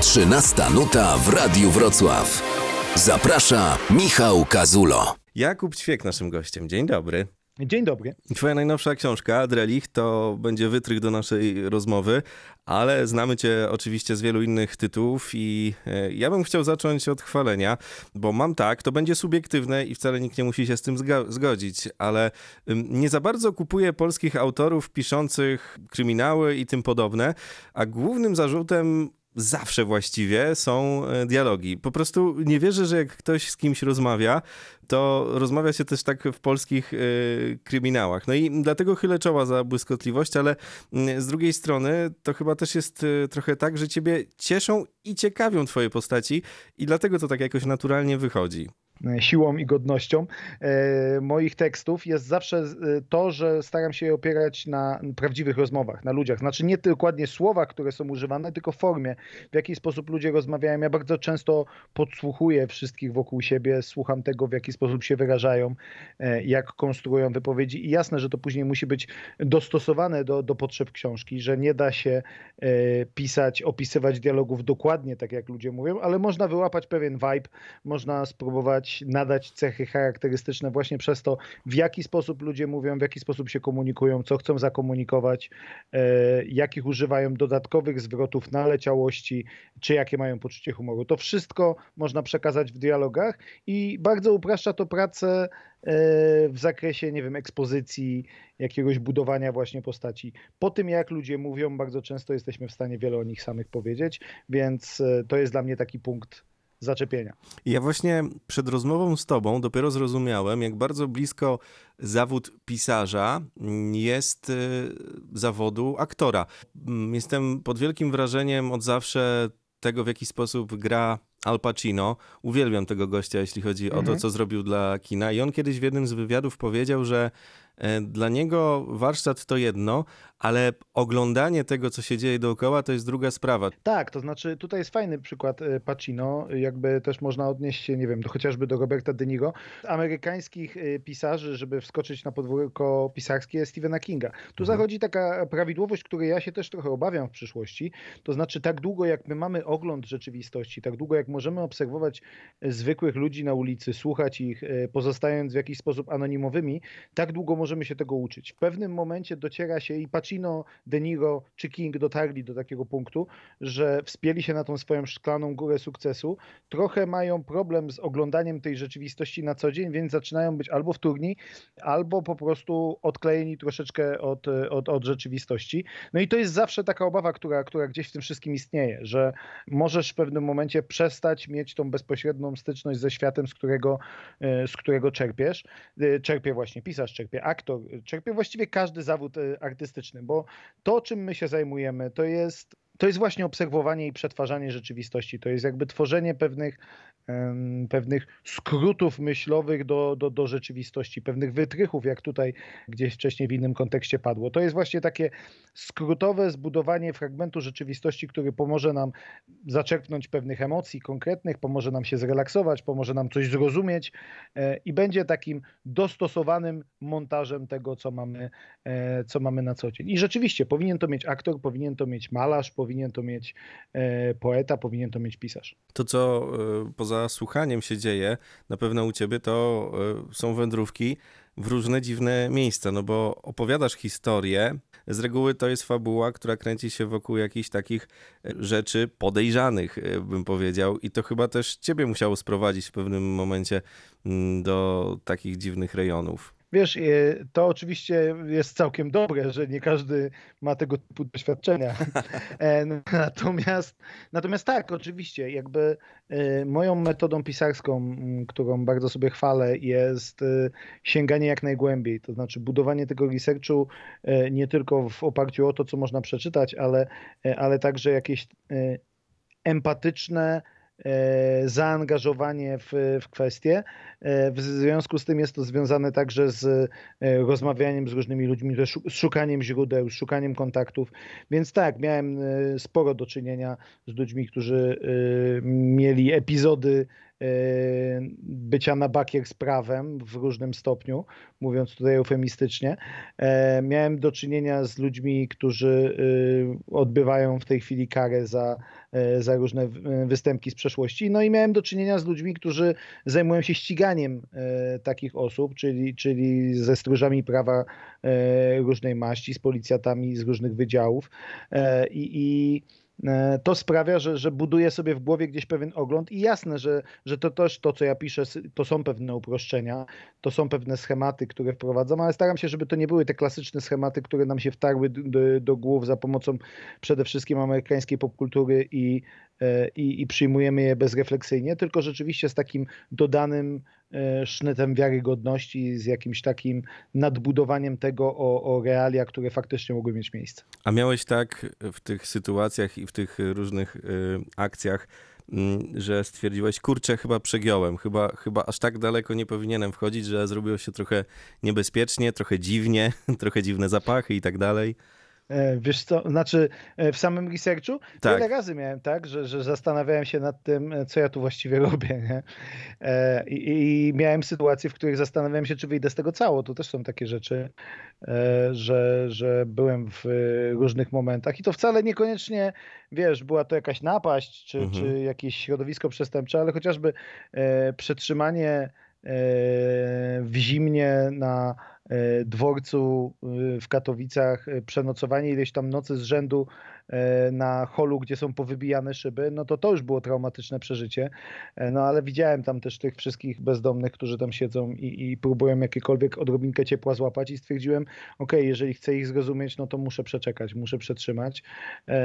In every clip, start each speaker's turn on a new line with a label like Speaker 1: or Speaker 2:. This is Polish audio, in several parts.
Speaker 1: 13 nuta w Radiu Wrocław. Zaprasza Michał Kazulo.
Speaker 2: Jakub Ćwiek naszym gościem. Dzień dobry.
Speaker 3: Dzień dobry.
Speaker 2: Twoja najnowsza książka, Drelich, to będzie wytrych do naszej rozmowy, ale znamy cię oczywiście z wielu innych tytułów i e, ja bym chciał zacząć od chwalenia, bo mam tak, to będzie subiektywne i wcale nikt nie musi się z tym zgodzić, ale nie za bardzo kupuję polskich autorów piszących kryminały i tym podobne, a głównym zarzutem zawsze właściwie są e, dialogi. Po prostu nie wierzę, że jak ktoś z kimś rozmawia, to rozmawia się też tak w polskich y, kryminałach. No i dlatego chylę czoła za błyskotliwość, ale y, z drugiej strony to chyba też jest y, trochę tak, że ciebie cieszą i ciekawią twoje postaci i dlatego to tak jakoś naturalnie wychodzi.
Speaker 3: E, siłą i godnością e, moich tekstów jest zawsze e, to, że staram się je opierać na prawdziwych rozmowach, na ludziach. Znaczy nie dokładnie słowa, które są używane, tylko formie, w jaki sposób ludzie rozmawiają. Ja bardzo często podsłuchuję wszystkich wokół siebie, słucham tego, w jaki sposób się wyrażają, jak konstruują wypowiedzi i jasne, że to później musi być dostosowane do, do potrzeb książki, że nie da się pisać, opisywać dialogów dokładnie tak, jak ludzie mówią, ale można wyłapać pewien vibe, można spróbować nadać cechy charakterystyczne właśnie przez to, w jaki sposób ludzie mówią, w jaki sposób się komunikują, co chcą zakomunikować, e, jakich używają dodatkowych zwrotów, naleciałości, czy jakie mają poczucie humoru. To wszystko można przekazać w dialogach i bardzo upraszcza to pracę e, w zakresie, nie wiem, ekspozycji, jakiegoś budowania właśnie postaci. Po tym, jak ludzie mówią, bardzo często jesteśmy w stanie wiele o nich samych powiedzieć, więc e, to jest dla mnie taki punkt zaczepienia.
Speaker 2: Ja właśnie przed rozmową z tobą dopiero zrozumiałem, jak bardzo blisko zawód pisarza jest y, zawodu aktora. Mm, jestem pod wielkim wrażeniem od zawsze tego, w jaki sposób gra Al Pacino. Uwielbiam tego gościa, jeśli chodzi o to, mhm. co zrobił dla kina. I on kiedyś w jednym z wywiadów powiedział, że dla niego warsztat to jedno, ale oglądanie tego, co się dzieje dookoła, to jest druga sprawa.
Speaker 3: Tak, to znaczy tutaj jest fajny przykład e, Pacino, jakby też można odnieść się, nie wiem, do, chociażby do Roberta De Niro, amerykańskich e, pisarzy, żeby wskoczyć na podwórko pisarskie Stephena Kinga. Tu mhm. zachodzi taka prawidłowość, której ja się też trochę obawiam w przyszłości, to znaczy tak długo jak my mamy ogląd rzeczywistości, tak długo jak możemy obserwować e, zwykłych ludzi na ulicy, słuchać ich, pozostając w jakiś sposób anonimowymi, tak długo możemy się tego uczyć. W pewnym momencie dociera się i Pacino De Niro czy King dotarli do takiego punktu, że wspięli się na tą swoją szklaną górę sukcesu, trochę mają problem z oglądaniem tej rzeczywistości na co dzień, więc zaczynają być albo wtórni, albo po prostu odklejeni troszeczkę od, od, od rzeczywistości. No i to jest zawsze taka obawa, która, która gdzieś w tym wszystkim istnieje, że możesz w pewnym momencie przestać mieć tą bezpośrednią styczność ze światem, z którego, z którego czerpiesz. Czerpie właśnie pisarz, czerpie aktor, czerpie właściwie każdy zawód e, artystyczny bo to, czym my się zajmujemy, to jest to jest właśnie obserwowanie i przetwarzanie rzeczywistości. To jest jakby tworzenie pewnych, pewnych skrótów myślowych do, do, do rzeczywistości, pewnych wytrychów, jak tutaj gdzieś wcześniej w innym kontekście padło. To jest właśnie takie skrótowe zbudowanie fragmentu rzeczywistości, który pomoże nam zaczerpnąć pewnych emocji konkretnych, pomoże nam się zrelaksować, pomoże nam coś zrozumieć e, i będzie takim dostosowanym montażem tego, co mamy, e, co mamy na co dzień. I rzeczywiście powinien to mieć aktor, powinien to mieć malarz, powinien to mieć e, poeta, powinien to mieć pisarz.
Speaker 2: To, co e, poza słuchaniem się dzieje, na pewno u ciebie to e, są wędrówki w różne dziwne miejsca, no bo opowiadasz historię, z reguły to jest fabuła, która kręci się wokół jakichś takich rzeczy podejrzanych, bym powiedział, i to chyba też ciebie musiało sprowadzić w pewnym momencie mm, do takich dziwnych rejonów.
Speaker 3: Wiesz, e, to oczywiście jest całkiem dobre, że nie każdy ma tego typu doświadczenia. E, natomiast, natomiast tak, oczywiście, jakby e, moją metodą pisarską, którą bardzo sobie chwalę, jest sięganie jak najgłębiej. To znaczy budowanie tego researchu nie tylko w oparciu o to, co można przeczytać, ale, ale także jakieś empatyczne, zaangażowanie w, w kwestie. E, w związku z tym jest to związane także z e, rozmawianiem z różnymi ludźmi, z szukaniem źródeł, z szukaniem kontaktów. Więc tak, miałem e, sporo do czynienia z ludźmi, którzy mieli epizody bycia na bakier z prawem w różnym stopniu, mówiąc tutaj eufemistycznie. Miałem do czynienia z ludźmi, którzy odbywają w tej chwili karę za, za różne występki z przeszłości. No i miałem do czynienia z ludźmi, którzy zajmują się ściganiem takich osób, czyli, czyli ze stróżami prawa różnej maści, z policjatami z różnych wydziałów. I, i E, to sprawia, że, że buduję sobie w głowie gdzieś pewien ogląd i jasne, że, że to też to, co ja piszę, to są pewne uproszczenia, to są pewne schematy, które wprowadzam, ale staram się, żeby to nie były te klasyczne schematy, które nam się wtarły do, do głów za pomocą przede wszystkim amerykańskiej popkultury i, e, i, i przyjmujemy je bezrefleksyjnie, tylko rzeczywiście z takim dodanym E, sznytem wiarygodności, z jakimś takim nadbudowaniem tego o, o realia, które faktycznie mogły mieć miejsce.
Speaker 2: A miałeś tak w tych sytuacjach i w tych różnych y, akcjach, mm, że stwierdziłeś, kurczę, chyba przegiąłem, chyba, chyba aż tak daleko nie powinienem wchodzić, że zrobiło się trochę niebezpiecznie, trochę dziwnie, trochę dziwne zapachy i tak dalej.
Speaker 3: E, wiesz co, znaczy e, w samym researchu tak. wiele razy miałem tak, że, że zastanawiałem się nad tym, e, co ja tu właściwie robię. Nie? I, I, miałem sytuacje, w których zastanawiałem się, czy wyjdę z tego cało. Tu też są takie rzeczy, że, że byłem w różnych momentach i to wcale niekoniecznie, wiesz, była to jakaś napaść, czy, mhm. czy jakieś środowisko przestępcze, ale chociażby przetrzymanie w zimnie na dworcu e, w Katowicach, e, przenocowanie ileś tam nocy z rzędu na holu, gdzie są powybijane szyby, no to to już było traumatyczne przeżycie. No ale widziałem tam też tych wszystkich bezdomnych, którzy tam siedzą i, i próbują jakiekolwiek odrobinkę ciepła złapać i stwierdziłem, ok, jeżeli chcę ich zrozumieć, no to muszę przeczekać, muszę przetrzymać.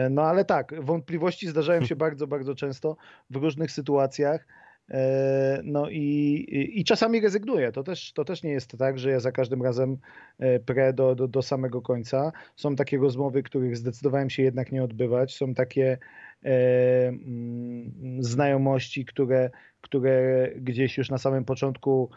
Speaker 3: No ale tak, wątpliwości zdarzają się bardzo, bardzo często w różnych sytuacjach. E, no i, i czasami rezygnuję. To też, to też nie jest tak, że ja za każdym razem e, pre do, do, do samego końca. Są takie rozmowy, których zdecydowałem się jednak nie odbywać. Są takie e, mm, znajomości, które, które gdzieś już na samym początku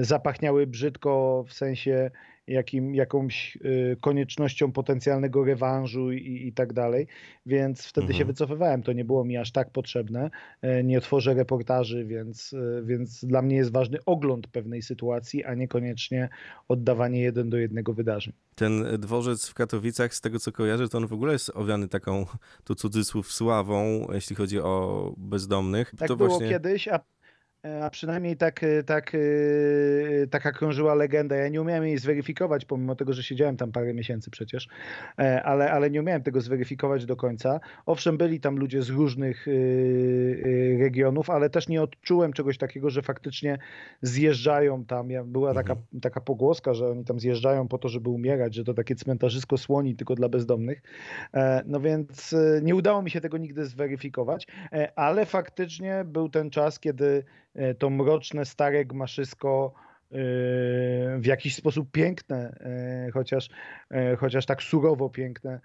Speaker 3: zapachniały brzydko w sensie jakim, jakąś y, koniecznością potencjalnego rewanżu i, i tak dalej, więc wtedy mhm. się wycofywałem. To nie było mi aż tak potrzebne. E, nie tworzę reportaży, więc, e, więc dla mnie jest ważny ogląd pewnej sytuacji, a niekoniecznie oddawanie jeden do jednego wydarzeń.
Speaker 2: Ten dworzec w Katowicach, z tego co kojarzę, to on w ogóle jest owiany taką, tu cudzysłów, sławą, jeśli chodzi o bezdomnych.
Speaker 3: Tak
Speaker 2: to
Speaker 3: było właśnie... kiedyś, a a przynajmniej tak, e, tak, e, taka krążyła legenda. Ja nie umiałem jej zweryfikować, pomimo tego, że siedziałem tam parę miesięcy przecież, ale, ale nie umiałem tego zweryfikować do końca. Owszem, byli tam ludzie z różnych regionów, ale też nie odczułem czegoś takiego, że faktycznie zjeżdżają tam. Była taka, mhm. taka pogłoska, że oni tam zjeżdżają po to, żeby umierać, że to takie cmentarzysko słoni tylko dla bezdomnych. No więc nie udało mi się tego nigdy zweryfikować, ale faktycznie był ten czas, kiedy E, to mroczne, stare gmaszysko e, w jakiś sposób piękne, e, chociaż, chociaż tak surowo piękne,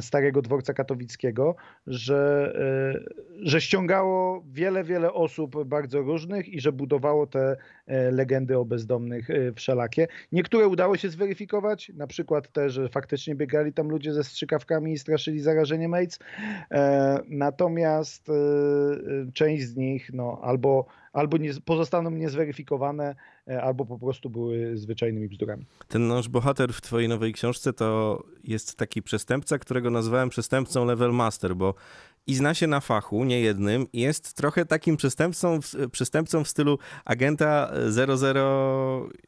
Speaker 3: starego dworca katowickiego, że, e, że ściągało wiele, wiele osób bardzo różnych i że budowało te e, legendy o bezdomnych e, wszelakie. Niektóre udało się zweryfikować, na przykład te, że faktycznie biegali tam ludzie ze strzykawkami i straszyli zarażeniem AIDS. Natomiast część z nich no, albo, albo nie, pozostaną niezweryfikowane, albo po prostu były zwyczajnymi bzdurami.
Speaker 2: Ten nasz bohater w twojej nowej książce to jest taki przestępca, którego nazwałem przestępcą level master, bo i zna się na fachu, nie jednym, jest trochę takim przestępcą, przestępcą w stylu agenta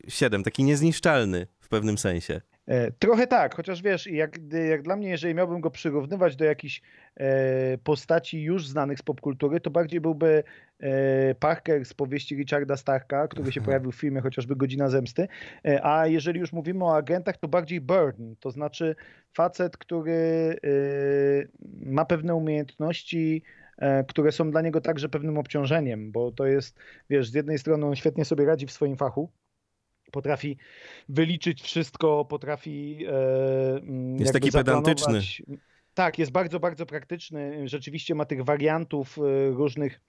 Speaker 2: 007, taki niezniszczalny w pewnym sensie.
Speaker 3: E, trochę tak, chociaż wiesz, jak, jak dla mnie, jeżeli miałbym go przyrównywać do jakichś e, postaci już znanych z popkultury, to bardziej byłby e, Parker z powieści Richarda Starka, który się mhm. pojawił w filmie chociażby Godzina Zemsty, e, a jeżeli już mówimy o agentach, to bardziej Burden, to znaczy facet, który e, ma pewne umiejętności, e, które są dla niego także pewnym obciążeniem, bo to jest, wiesz, z jednej strony on świetnie sobie radzi w swoim fachu, potrafi wyliczyć wszystko, potrafi.
Speaker 2: E, mm, jest taki pedantyczny.
Speaker 3: Tak, jest bardzo, bardzo praktyczny. Rzeczywiście ma tych wariantów e, różnych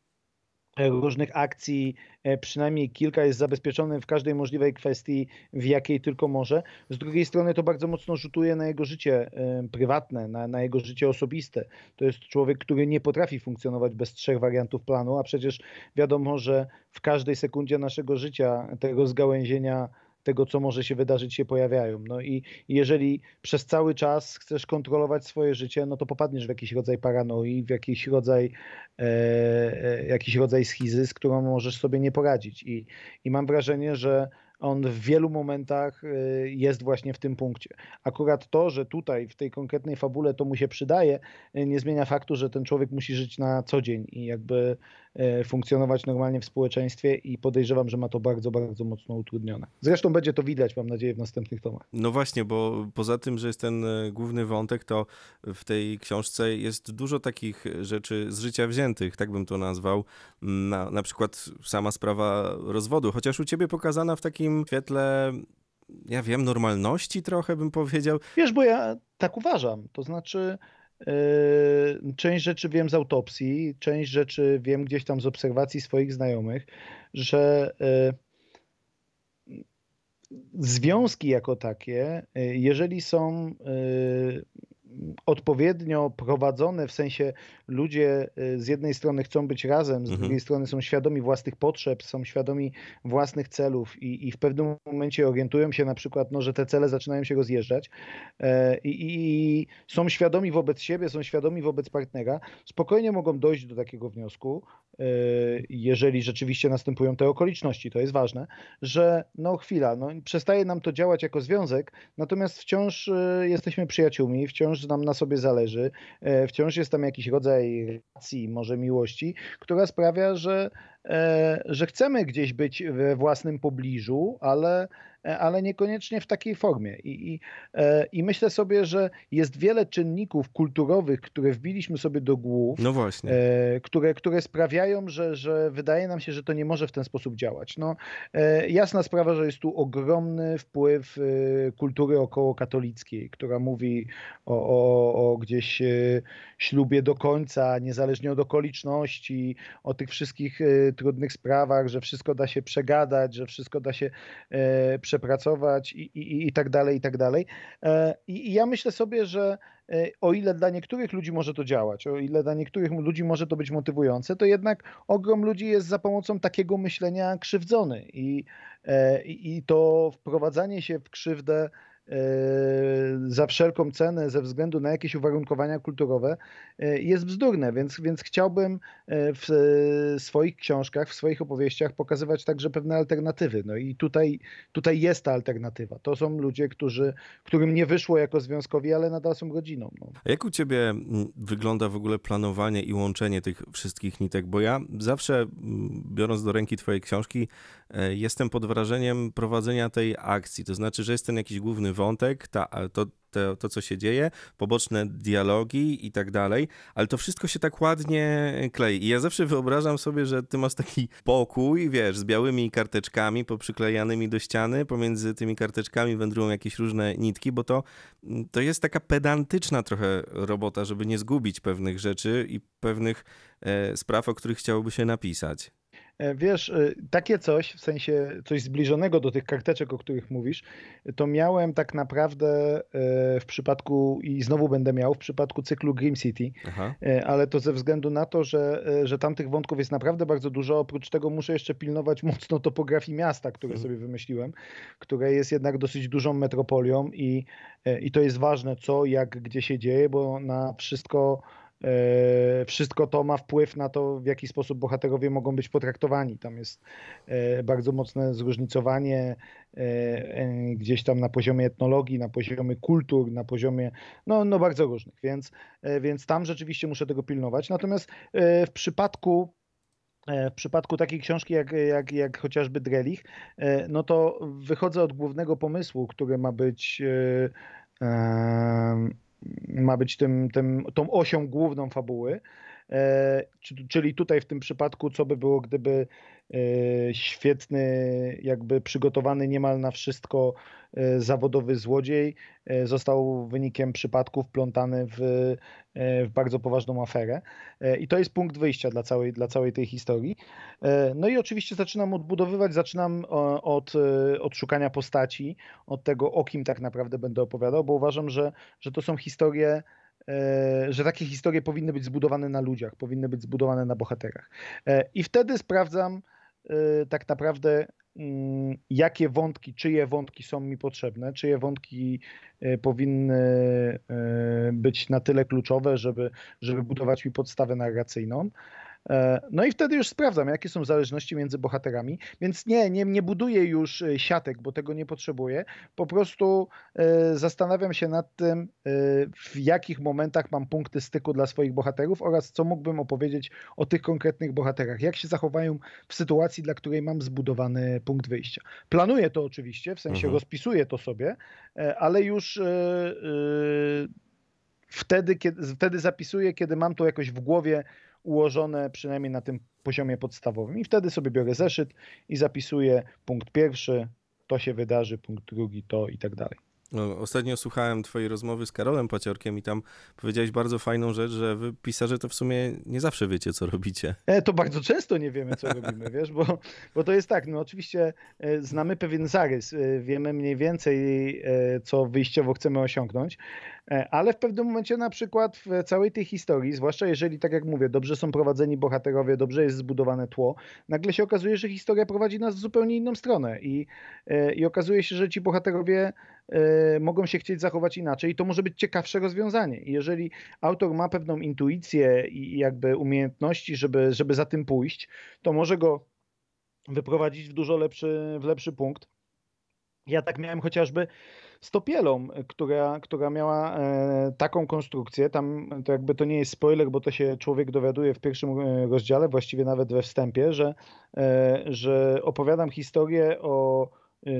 Speaker 3: różnych akcji, e, przynajmniej kilka jest zabezpieczone w każdej możliwej kwestii, w jakiej tylko może. Z drugiej strony to bardzo mocno rzutuje na jego życie e, prywatne, na, na jego życie osobiste. To jest człowiek, który nie potrafi funkcjonować bez trzech wariantów planu, a przecież wiadomo, że w każdej sekundzie naszego życia tego zgałęzienia tego, co może się wydarzyć, się pojawiają. No i jeżeli przez cały czas chcesz kontrolować swoje życie, no to popadniesz w jakiś rodzaj paranoi, w jakiś rodzaj, e, e jakiś rodzaj schizy, z którą możesz sobie nie poradzić. I, i mam wrażenie, że on w wielu momentach y, jest właśnie w tym punkcie. Akurat to, że tutaj w tej konkretnej fabule to mu się przydaje, y, nie zmienia faktu, że ten człowiek musi żyć na co dzień i jakby funkcjonować normalnie w społeczeństwie i podejrzewam, że ma to bardzo, bardzo mocno utrudnione. Zresztą będzie to widać, mam nadzieję, w następnych tomach.
Speaker 2: No właśnie, bo poza tym, że jest ten główny wątek, to w tej książce jest dużo takich rzeczy z życia wziętych, tak bym to nazwał. Na, na przykład sama sprawa rozwodu, chociaż u ciebie pokazana w takim świetle, ja wiem, normalności trochę bym powiedział.
Speaker 3: Wiesz, bo ja tak uważam. To znaczy, część rzeczy wiem z autopsii, część rzeczy wiem gdzieś tam z obserwacji swoich znajomych, że yy, związki jako takie, yy, jeżeli są odpowiednio prowadzone, w sensie ludzie y, z jednej strony chcą być razem, z mhm. drugiej strony są świadomi własnych potrzeb, są świadomi własnych celów i, i w pewnym momencie orientują się na przykład, no, że te cele zaczynają się rozjeżdżać e, i, i są świadomi wobec siebie, są świadomi wobec partnera, spokojnie mogą dojść do takiego wniosku, e, jeżeli rzeczywiście następują te okoliczności, to jest ważne, że no chwila, no, przestaje nam to działać jako związek, natomiast wciąż e, jesteśmy przyjaciółmi, wciąż nam na sobie zależy, e, wciąż jest tam jakiś rodzaj relacji, może miłości, która sprawia, że, że chcemy gdzieś być we własnym pobliżu, ale E, ale niekoniecznie w takiej formie. I, i, e, I, myślę sobie, że jest wiele czynników kulturowych, które wbiliśmy sobie do głów,
Speaker 2: no właśnie.
Speaker 3: E, które, które sprawiają, że, że wydaje nam się, że to nie może w ten sposób działać. No, jasna sprawa, że jest tu ogromny wpływ kultury około katolickiej, która mówi o, o, o gdzieś ślubie do końca, niezależnie od okoliczności, o tych wszystkich trudnych sprawach, że wszystko da się przegadać, że wszystko da się przegadać przepracować i, i, i tak dalej, i tak dalej. E, I, I ja myślę sobie, że e, o ile dla niektórych ludzi może to działać, o ile dla niektórych ludzi może to być motywujące, to jednak ogrom ludzi jest za pomocą takiego myślenia krzywdzony i, e, i to wprowadzanie się w krzywdę E, za wszelką cenę ze względu na jakieś uwarunkowania kulturowe e, jest bzdurne, więc, więc chciałbym e, w swoich książkach, w swoich opowieściach pokazywać także pewne alternatywy. No i tutaj, tutaj jest ta alternatywa. To są ludzie, którzy, którym nie wyszło jako związkowi, ale nadal są rodziną. No.
Speaker 2: A jak u ciebie wygląda w ogóle planowanie i łączenie tych wszystkich nitek? Bo ja zawsze, biorąc do ręki twojej książki, jestem pod wrażeniem prowadzenia tej akcji. To znaczy, że jest ten jakiś główny wątek, ta, to, to, to, co się dzieje, poboczne dialogi i tak dalej, ale to wszystko się tak ładnie klei. I ja zawsze wyobrażam sobie, że ty masz taki pokój, wiesz, z białymi karteczkami poprzyklejanymi do ściany, pomiędzy tymi karteczkami wędrują jakieś różne nitki, bo to, to jest taka pedantyczna trochę robota, żeby nie zgubić pewnych rzeczy i pewnych e, spraw, o których chciałoby się napisać.
Speaker 3: E, wiesz, e, takie coś, w sensie coś zbliżonego do tych karteczek, o których mówisz, to miałem tak naprawdę e, w przypadku, i znowu będę miał, w przypadku cyklu Grim City, Aha. ale to ze względu na to, że, że tam tych wątków jest naprawdę bardzo dużo. Oprócz tego muszę jeszcze pilnować mocno topografii miasta, które mhm. sobie wymyśliłem, które jest jednak dosyć dużą metropolią i, i to jest ważne, co, jak, gdzie się dzieje, bo na wszystko wszystko to ma wpływ na to, w jaki sposób bohaterowie mogą być potraktowani. Tam jest e, bardzo mocne zróżnicowanie e, gdzieś tam na poziomie etnologii, na poziomie kultur, na poziomie no, no bardzo różnych, więc, więc tam rzeczywiście muszę tego pilnować. Natomiast w przypadku w przypadku takiej książki jak, jak, jak chociażby Drelich, no to wychodzę od głównego pomysłu, który ma być ma być tym, tym, tą osią główną fabuły. czyli tutaj w tym przypadku, co by było, gdyby świetny, jakby przygotowany niemal na wszystko zawodowy złodziej został wynikiem przypadku wplątany w, w bardzo poważną aferę. I to jest punkt wyjścia dla całej, dla całej tej historii. No i oczywiście zaczynam odbudowywać, zaczynam od, od szukania postaci, od tego, o kim tak naprawdę będę opowiadał, bo uważam, że, że to są historie, że takie historie powinny być zbudowane na ludziach, powinny być zbudowane na bohaterach. E, I wtedy sprawdzam e, tak naprawdę, mm, jakie wątki, czyje wątki są mi potrzebne, czyje wątki powinny być na tyle kluczowe, żeby, żeby budować mi podstawę narracyjną. E, no i wtedy już sprawdzam, jakie są zależności między bohaterami. Więc nie, nie, nie buduję już e, siatek, bo tego nie potrzebuję. Po prostu e, zastanawiam się nad tym, w jakich momentach mam punkty styku dla swoich bohaterów oraz co mógłbym opowiedzieć o tych konkretnych bohaterach. Jak się zachowają w sytuacji, dla której mam zbudowany punkt wyjścia. Planuję to oczywiście, w sensie mhm. rozpisuję to sobie, ale już wtedy, kiedy, wtedy zapisuję, kiedy mam to jakoś w głowie ułożone przynajmniej na tym poziomie podstawowym. I wtedy sobie biorę zeszyt i zapisuję punkt pierwszy, to się wydarzy, punkt drugi, to i tak dalej.
Speaker 2: No, ostatnio słuchałem twojej rozmowy z Karolem Paciorkiem i tam powiedziałeś bardzo fajną rzecz, że wy pisarze to w sumie nie zawsze wiecie, co robicie.
Speaker 3: E, to bardzo często nie wiemy, co robimy, wiesz, bo, bo to jest tak, no oczywiście e, znamy pewien zarys, e, wiemy mniej więcej, co wyjściowo chcemy osiągnąć, ale w pewnym momencie na przykład w całej tej historii, zwłaszcza jeżeli, tak jak mówię, dobrze są prowadzeni bohaterowie, dobrze jest zbudowane tło, nagle się okazuje, że historia prowadzi nas w zupełnie inną stronę i, i okazuje się, że ci bohaterowie E, mogą się chcieć zachować inaczej i to może być ciekawsze rozwiązanie. jeżeli autor ma pewną intuicję i jakby umiejętności, żeby, żeby za tym pójść, to może go wyprowadzić w dużo lepszy, w lepszy punkt. Ja tak miałem chociażby z Topielą, która, która miała e, taką konstrukcję, tam to jakby to nie jest spoiler, bo to się człowiek dowiaduje w pierwszym e, rozdziale, właściwie nawet we wstępie, że, że opowiadam historię o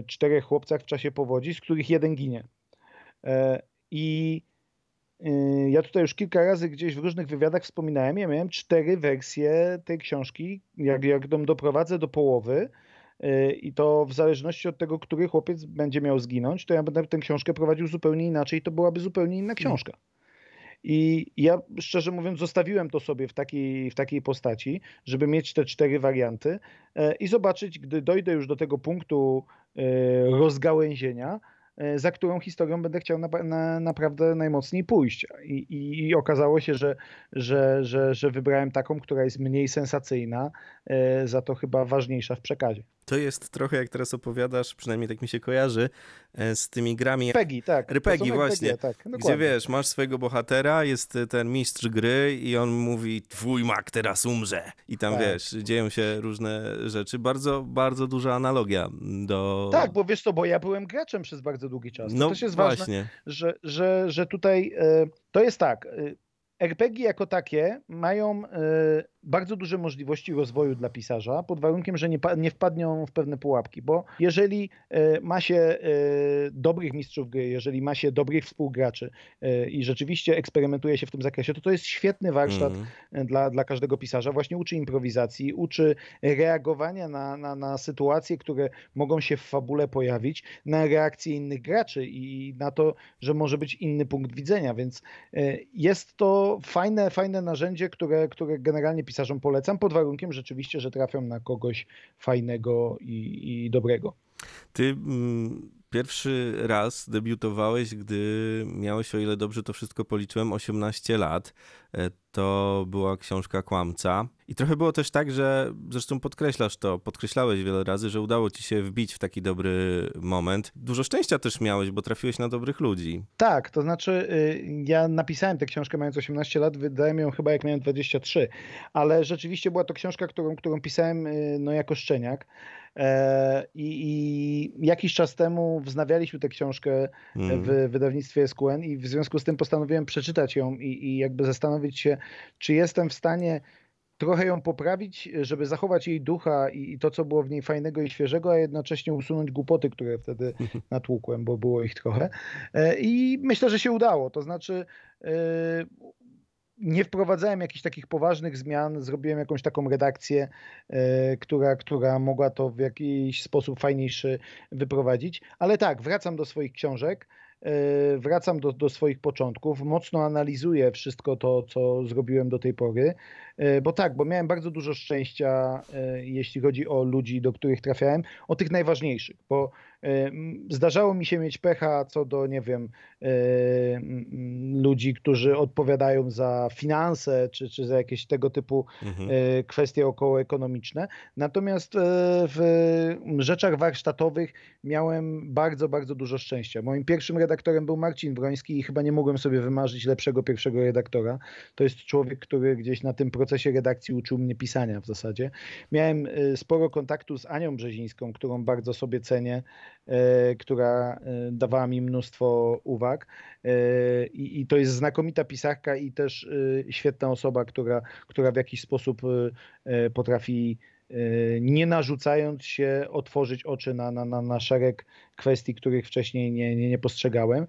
Speaker 3: czterech chłopcach w czasie powodzi, z których jeden ginie. E, I ja tutaj już kilka razy gdzieś w różnych wywiadach wspominałem, ja miałem cztery wersje tej książki, jak, jak ją doprowadzę do połowy, i to w zależności od tego, który chłopiec będzie miał zginąć, to ja będę tę książkę prowadził zupełnie inaczej, to byłaby zupełnie inna książka. I ja szczerze mówiąc, zostawiłem to sobie w takiej, w takiej postaci, żeby mieć te cztery warianty e, i zobaczyć, gdy dojdę już do tego punktu e, rozgałęzienia, e, za którą historią będę chciał na, na, naprawdę najmocniej pójść. I, i, I, okazało się, że, że, że, że wybrałem taką, która jest mniej sensacyjna, za to chyba ważniejsza w przekazie.
Speaker 2: To jest trochę jak teraz opowiadasz, przynajmniej tak mi się kojarzy, e, z tymi grami.
Speaker 3: RPG, tak.
Speaker 2: RPG, właśnie. RPG, tak, gdzie wiesz, masz swojego bohatera, jest ten mistrz gry i on mówi, twój mak teraz umrze. I tam tak. wiesz, dzieją się różne rzeczy. Bardzo, bardzo duża analogia do.
Speaker 3: Tak, bo wiesz co, bo ja byłem graczem przez bardzo długi czas. No to też jest właśnie. ważne, że, że, że tutaj e, to jest tak. E, RPG jako takie mają bardzo duże możliwości rozwoju dla pisarza, pod warunkiem, że nie, nie wpadną w pewne pułapki, bo jeżeli e, ma się e, dobrych mistrzów gry, jeżeli ma się dobrych współgraczy e, i rzeczywiście eksperymentuje się w tym zakresie, to to jest świetny warsztat mm. dla, dla każdego pisarza. Właśnie uczy improwizacji, uczy reagowania na, na, na sytuacje, które mogą się w fabule pojawić, na reakcje innych graczy i na to, że może być inny punkt widzenia, więc jest to fajne, fajne narzędzie, które, które generalnie pisarzom polecam, pod warunkiem rzeczywiście, że trafią na kogoś fajnego i, i dobrego.
Speaker 2: Ty mm, pierwszy raz debiutowałeś, gdy miałeś, o ile dobrze to wszystko policzyłem, 18 lat. E, to była książka Kłamca. I trochę było też tak, że zresztą podkreślasz to, podkreślałeś wiele razy, że udało ci się wbić w taki dobry moment. Dużo szczęścia też miałeś, bo trafiłeś na dobrych ludzi.
Speaker 3: Tak, to znaczy y, ja napisałem tę książkę mając 18 lat, wydałem ją chyba jak miałem 23, ale rzeczywiście była to książka, którą, którą pisałem y, no, jako szczeniak. E, I, I, jakiś czas temu wznawialiśmy tę książkę mm. w wydawnictwie SQN i w związku z tym postanowiłem przeczytać ją i, i jakby zastanowić się, czy jestem w stanie trochę ją poprawić, żeby zachować jej ducha i, to, co było w niej fajnego i świeżego, a jednocześnie usunąć głupoty, które wtedy natłukłem, bo było ich trochę. E, I myślę, że się udało. To znaczy, e, nie wprowadzałem jakichś takich poważnych zmian, zrobiłem jakąś taką redakcję, która, która mogła to w jakiś sposób fajniejszy wyprowadzić. Ale tak, wracam do swoich książek. E, wracam do, do swoich początków, mocno analizuję wszystko to, co zrobiłem do tej pory, e, bo tak, bo miałem bardzo dużo szczęścia, e, jeśli chodzi o ludzi, do których trafiałem, o tych najważniejszych, bo Zdarzało mi się mieć pecha co do, nie wiem, ludzi, którzy odpowiadają za finanse czy, czy za jakieś tego typu mhm. kwestie okołoekonomiczne. Natomiast w rzeczach warsztatowych miałem bardzo, bardzo dużo szczęścia. Moim pierwszym redaktorem był Marcin Wroński i chyba nie mogłem sobie wymarzyć lepszego pierwszego redaktora. To jest człowiek, który gdzieś na tym procesie redakcji uczył mnie pisania w zasadzie. Miałem sporo kontaktu z Anią Brzezińską, którą bardzo sobie cenię która e, dawała mi mnóstwo uwag. E, I, I, to jest znakomita pisarka i też świetna osoba, która, która w jakiś sposób potrafi nie narzucając się, otworzyć oczy na, na, na, na szereg kwestii, których wcześniej nie, nie, nie postrzegałem.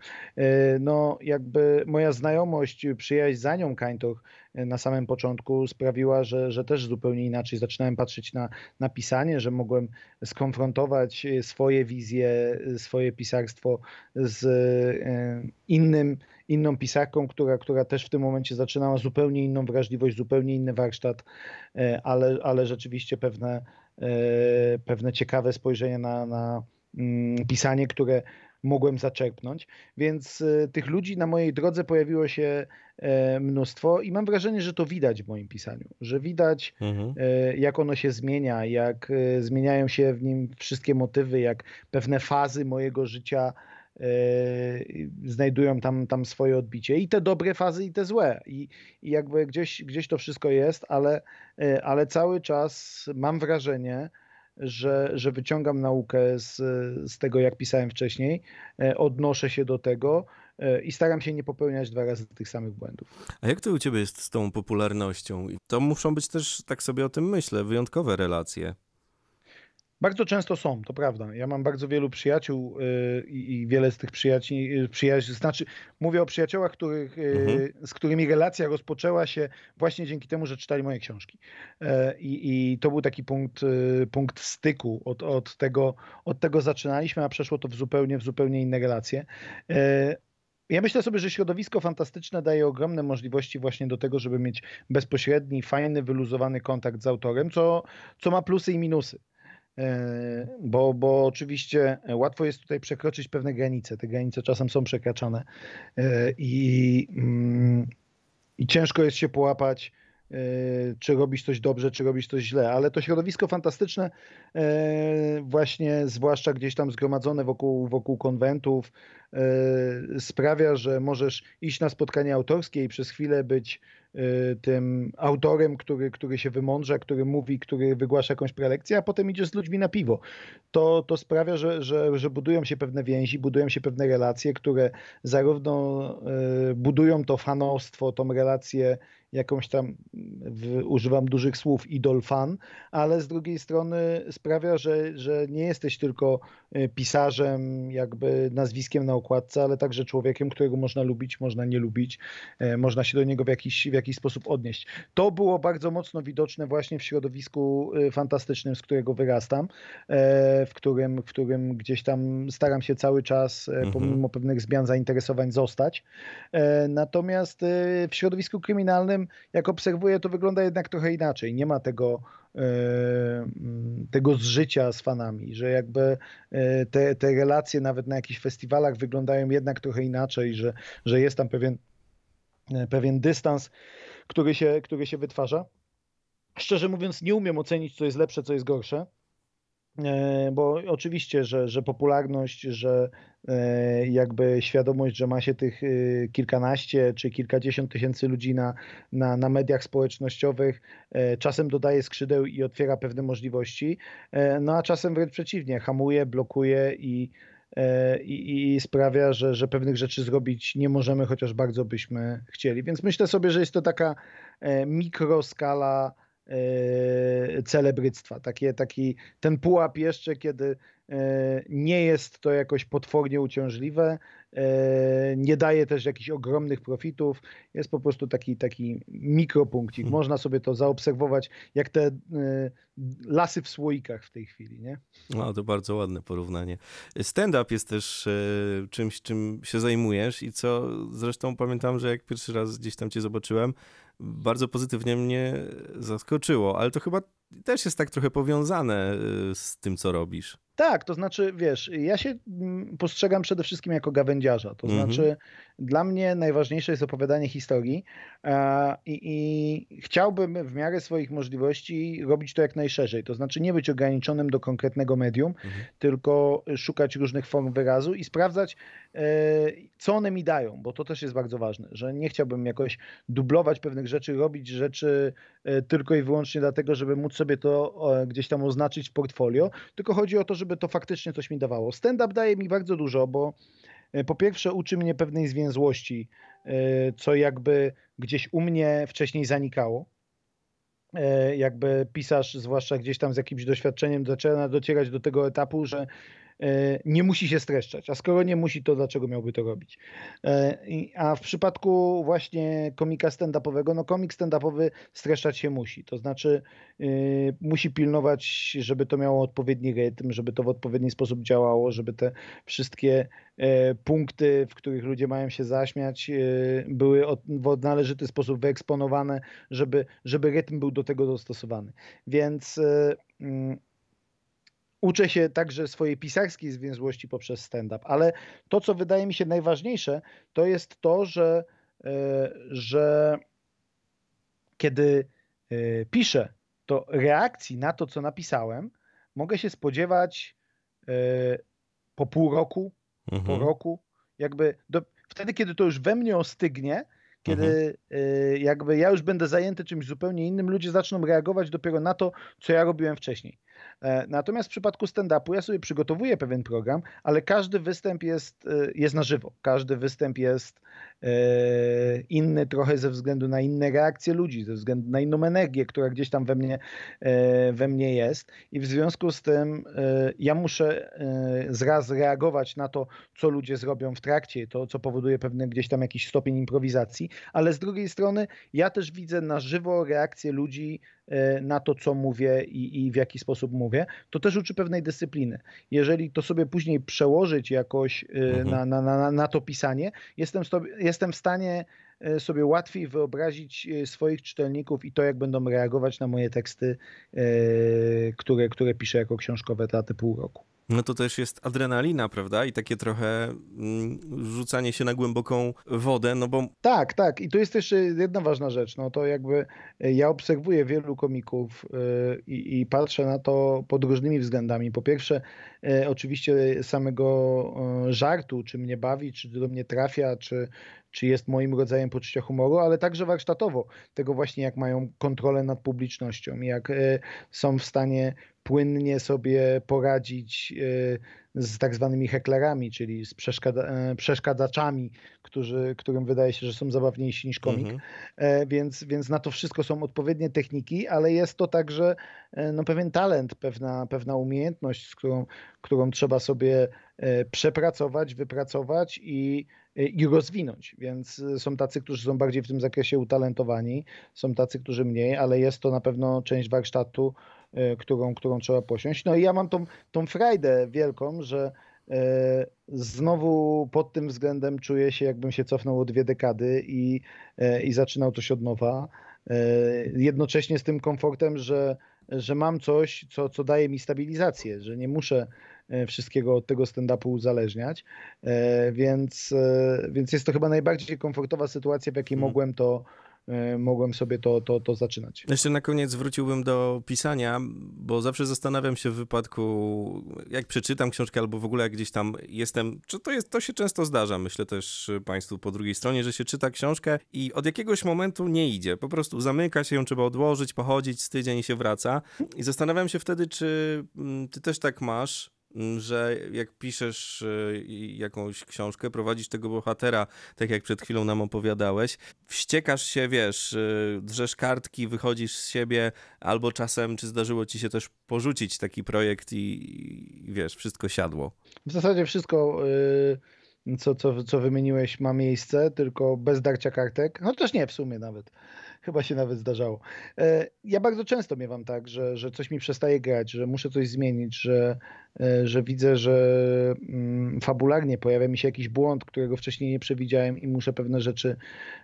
Speaker 3: No, jakby moja znajomość, przyjaźń z Anią Kańtoch na samym początku sprawiła, że, że też zupełnie inaczej zaczynałem patrzeć na, na pisanie, że mogłem skonfrontować swoje wizje, swoje pisarstwo z e, innym, inną pisarką, która, która też w tym momencie zaczynała zupełnie inną wrażliwość, zupełnie inny warsztat, e, ale, ale rzeczywiście pewne, e, pewne ciekawe spojrzenie na, na mm, pisanie, które mogłem zaczerpnąć. Więc e, tych ludzi na mojej drodze pojawiło się mnóstwo i mam wrażenie, że to widać w moim pisaniu, że widać mhm. Jak ono się zmienia, jak zmieniają się w nim wszystkie motywy, jak pewne fazy mojego życia znajdują tam, tam swoje odbicie. I te dobre fazy, i te złe. I, i jakby gdzieś, gdzieś to wszystko jest, ale, ale cały czas mam wrażenie, że, że wyciągam naukę z, z tego, jak pisałem wcześniej, e, odnoszę się do tego e, i staram się nie popełniać dwa razy tych samych błędów.
Speaker 2: A jak to u ciebie jest z tą popularnością? To muszą być też, tak sobie o tym myślę, wyjątkowe relacje.
Speaker 3: Bardzo często są, to prawda. Ja mam bardzo wielu przyjaciół y, i wiele z tych przyjaciół, y, przyjaźń, znaczy mówię o przyjaciołach, których, y, mhm. z którymi relacja rozpoczęła się właśnie dzięki temu, że czytali moje książki. E, I, i to był taki punkt, punkt styku. Od, od, tego, od tego zaczynaliśmy, a przeszło to w zupełnie, w zupełnie inne relacje. E, ja myślę sobie, że środowisko fantastyczne daje ogromne możliwości właśnie do tego, żeby mieć bezpośredni, fajny, wyluzowany kontakt z autorem, co, co ma plusy i minusy. E, bo, bo oczywiście łatwo jest tutaj przekroczyć pewne granice. Te granice czasem są przekraczane e, i, mm, i ciężko jest się połapać, e, czy robisz coś dobrze, czy robisz coś źle, ale to środowisko fantastyczne, właśnie zwłaszcza gdzieś tam zgromadzone wokół, wokół konwentów, sprawia, że możesz iść na spotkanie autorskie i przez chwilę być Y, tym autorem, który, który się wymądrza, który mówi, który wygłasza jakąś prelekcję, a potem idzie z ludźmi na piwo. To, to sprawia, że, że, że budują się pewne więzi, budują się pewne relacje, które zarówno y, budują to fanostwo, tą relację jakąś tam, w, używam dużych słów, idol fan, ale z drugiej strony sprawia, że, że nie jesteś tylko y, pisarzem, jakby nazwiskiem na okładce, ale także człowiekiem, którego można lubić, można nie lubić, można się do niego w jakiś, w jakiś jakiś sposób odnieść. To było bardzo mocno widoczne właśnie w środowisku y, fantastycznym, z którego wyrastam, e, w którym, w którym gdzieś tam staram się cały czas, e, mhm. pomimo pewnych zmian zainteresowań, zostać. E, natomiast w środowisku kryminalnym, jak obserwuję, to wygląda jednak trochę inaczej. Nie ma tego tego zżycia z fanami, że jakby te, te relacje nawet na jakichś festiwalach wyglądają jednak trochę inaczej, że, że jest tam pewien E, pewien dystans, który się, który się wytwarza. Szczerze mówiąc, nie umiem ocenić, co jest lepsze, co jest gorsze, e, bo oczywiście, że, że popularność, że e, jakby świadomość, że ma się tych kilkanaście czy kilkadziesiąt tysięcy ludzi na, na, na mediach społecznościowych, czasem dodaje skrzydeł i otwiera pewne możliwości, no a czasem wręcz przeciwnie, hamuje, blokuje i E, i, i sprawia, że, że pewnych rzeczy zrobić nie możemy, chociaż bardzo byśmy chcieli. Więc myślę sobie, że jest to taka e, mikroskala e, celebryctwa. Takie, taki, ten pułap jeszcze, kiedy, nie jest to jakoś potwornie uciążliwe, nie daje też jakichś ogromnych profitów, jest po prostu taki, taki mikropunkcik. Hmm. Można sobie to zaobserwować, jak te lasy w słoikach w tej chwili, nie?
Speaker 2: No, to bardzo ładne porównanie. Stand-up jest też czymś, czym się zajmujesz i co zresztą pamiętam, że jak pierwszy raz gdzieś tam cię zobaczyłem, bardzo pozytywnie mnie zaskoczyło, ale to chyba też jest tak trochę powiązane y, z tym, co robisz.
Speaker 3: Tak, to znaczy, wiesz, ja się mm, postrzegam przede wszystkim jako gawędziarza. To mhm. znaczy, dla mnie najważniejsze jest opowiadanie historii i, i, chciałbym w miarę swoich możliwości robić to jak najszerzej. To znaczy, nie być ograniczonym do konkretnego medium, mhm. tylko szukać różnych form wyrazu i sprawdzać, e, co one mi dają, bo to też jest bardzo ważne, że nie chciałbym jakoś dublować pewnych rzeczy, robić rzeczy e, tylko i wyłącznie dlatego, żeby móc sobie to gdzieś tam oznaczyć w portfolio, tylko chodzi o to, żeby to faktycznie coś mi dawało. Stand-up daje mi bardzo dużo, bo e, po pierwsze uczy mnie pewnej zwięzłości, e, co jakby gdzieś u mnie wcześniej zanikało. E, jakby pisarz, zwłaszcza gdzieś tam z jakimś doświadczeniem, zaczyna docierać do tego etapu, że nie musi się streszczać. A skoro nie musi, to dlaczego miałby to robić? E, a w przypadku właśnie komika stand-upowego, no komik stand-upowy streszczać się musi. To znaczy e, musi pilnować, żeby to miało odpowiedni rytm, żeby to w odpowiedni sposób działało, żeby te wszystkie punkty, w których ludzie mają się zaśmiać, były w należyty sposób wyeksponowane, żeby, żeby rytm był do tego dostosowany. Więc mm, uczę się także swojej pisarskiej zwięzłości poprzez stand-up, ale to, co wydaje mi się najważniejsze, to jest to, że, e, że kiedy e, piszę, to reakcji na to, co napisałem, mogę się spodziewać e, po pół roku, mhm. po roku, jakby do, wtedy, kiedy to już we mnie ostygnie, kiedy mhm. jakby ja już będę zajęty czymś zupełnie innym, ludzie zaczną reagować dopiero na to, co ja robiłem wcześniej. E, natomiast w przypadku stand-upu ja sobie przygotowuję pewien program, ale każdy występ jest, e, jest na żywo. Każdy występ jest inny trochę ze względu na inne reakcje ludzi, ze względu na inną energię, która gdzieś tam we mnie, we mnie jest. I w związku z tym ja muszę zraz reagować na to, co ludzie zrobią w trakcie, to co powoduje pewien gdzieś tam jakiś stopień improwizacji, ale z drugiej strony ja też widzę na żywo reakcje ludzi E, na to, co mówię i, i, w jaki sposób mówię, to też uczy pewnej dyscypliny. Jeżeli to sobie później przełożyć jakoś e, mhm. na, na, na, na to pisanie, jestem, sobie, jestem w stanie e, sobie łatwiej wyobrazić swoich czytelników i to, jak będą reagować na moje teksty, które, które piszę jako książkowe teatry pół roku.
Speaker 2: No to też jest adrenalina, prawda? I takie trochę mm, rzucanie się na głęboką wodę, no bo...
Speaker 3: Tak, tak. I tu jest jeszcze jedna ważna rzecz. No to jakby e, ja obserwuję wielu komików yy, i patrzę na to pod różnymi względami. Po pierwsze, oczywiście samego yy, żartu, czy mnie bawi, czy do mnie trafia, czy, czy jest moim rodzajem poczucia humoru, ale także warsztatowo. Tego właśnie, jak mają kontrolę nad publicznością, jak są w stanie płynnie sobie poradzić e, z tak zwanymi heklerami, czyli z e, przeszkadzaczami, którzy, którym wydaje się, że są zabawniejsi niż komik. Mhm. E, więc, więc na to wszystko są odpowiednie techniki, ale jest to także no, pewien talent, pewna, pewna umiejętność, z którą, którą trzeba sobie przepracować, wypracować i i rozwinąć. Więc są tacy, którzy są bardziej w tym zakresie utalentowani, są tacy, którzy mniej, ale jest to na pewno część warsztatu, E, którą, którą trzeba posiąść. No i ja mam tą, tą frajdę wielką, że e, znowu pod tym względem czuję się, jakbym się cofnął o dwie dekady i, e, i zaczynał coś od nowa. Jednocześnie z tym komfortem, że, że mam coś, co, co daje mi stabilizację, że nie muszę wszystkiego od tego stand-upu uzależniać, więc, więc jest to chyba najbardziej komfortowa sytuacja, w jakiej hmm. mogłem to, E, mogłem sobie to, to, to zaczynać.
Speaker 2: Jeszcze na koniec wróciłbym do pisania, bo zawsze zastanawiam się w wypadku, jak przeczytam książkę albo w ogóle jak gdzieś tam jestem, czy to, jest, to się często zdarza, myślę też Państwu po drugiej stronie, że się czyta książkę i od jakiegoś momentu nie idzie, po prostu zamyka się ją, trzeba odłożyć, pochodzić z tydzień się wraca. I zastanawiam się wtedy, czy mm, ty też tak masz, że jak piszesz y, jakąś książkę, prowadzisz tego bohatera, tak jak przed chwilą nam opowiadałeś, wściekasz się, wiesz, y, drzesz kartki, wychodzisz z siebie, albo czasem, czy zdarzyło ci się też porzucić taki projekt i, i wiesz, wszystko siadło?
Speaker 3: W zasadzie wszystko... Yy co, co, co wymieniłeś, ma miejsce, tylko bez darcia kartek. No też nie, w sumie nawet. Chyba się nawet zdarzało. E, ja bardzo często miewam tak, że, że coś mi przestaje grać, że muszę coś zmienić, że, e, że widzę, że mm, fabularnie pojawia mi się jakiś błąd, którego wcześniej nie przewidziałem i muszę pewne rzeczy,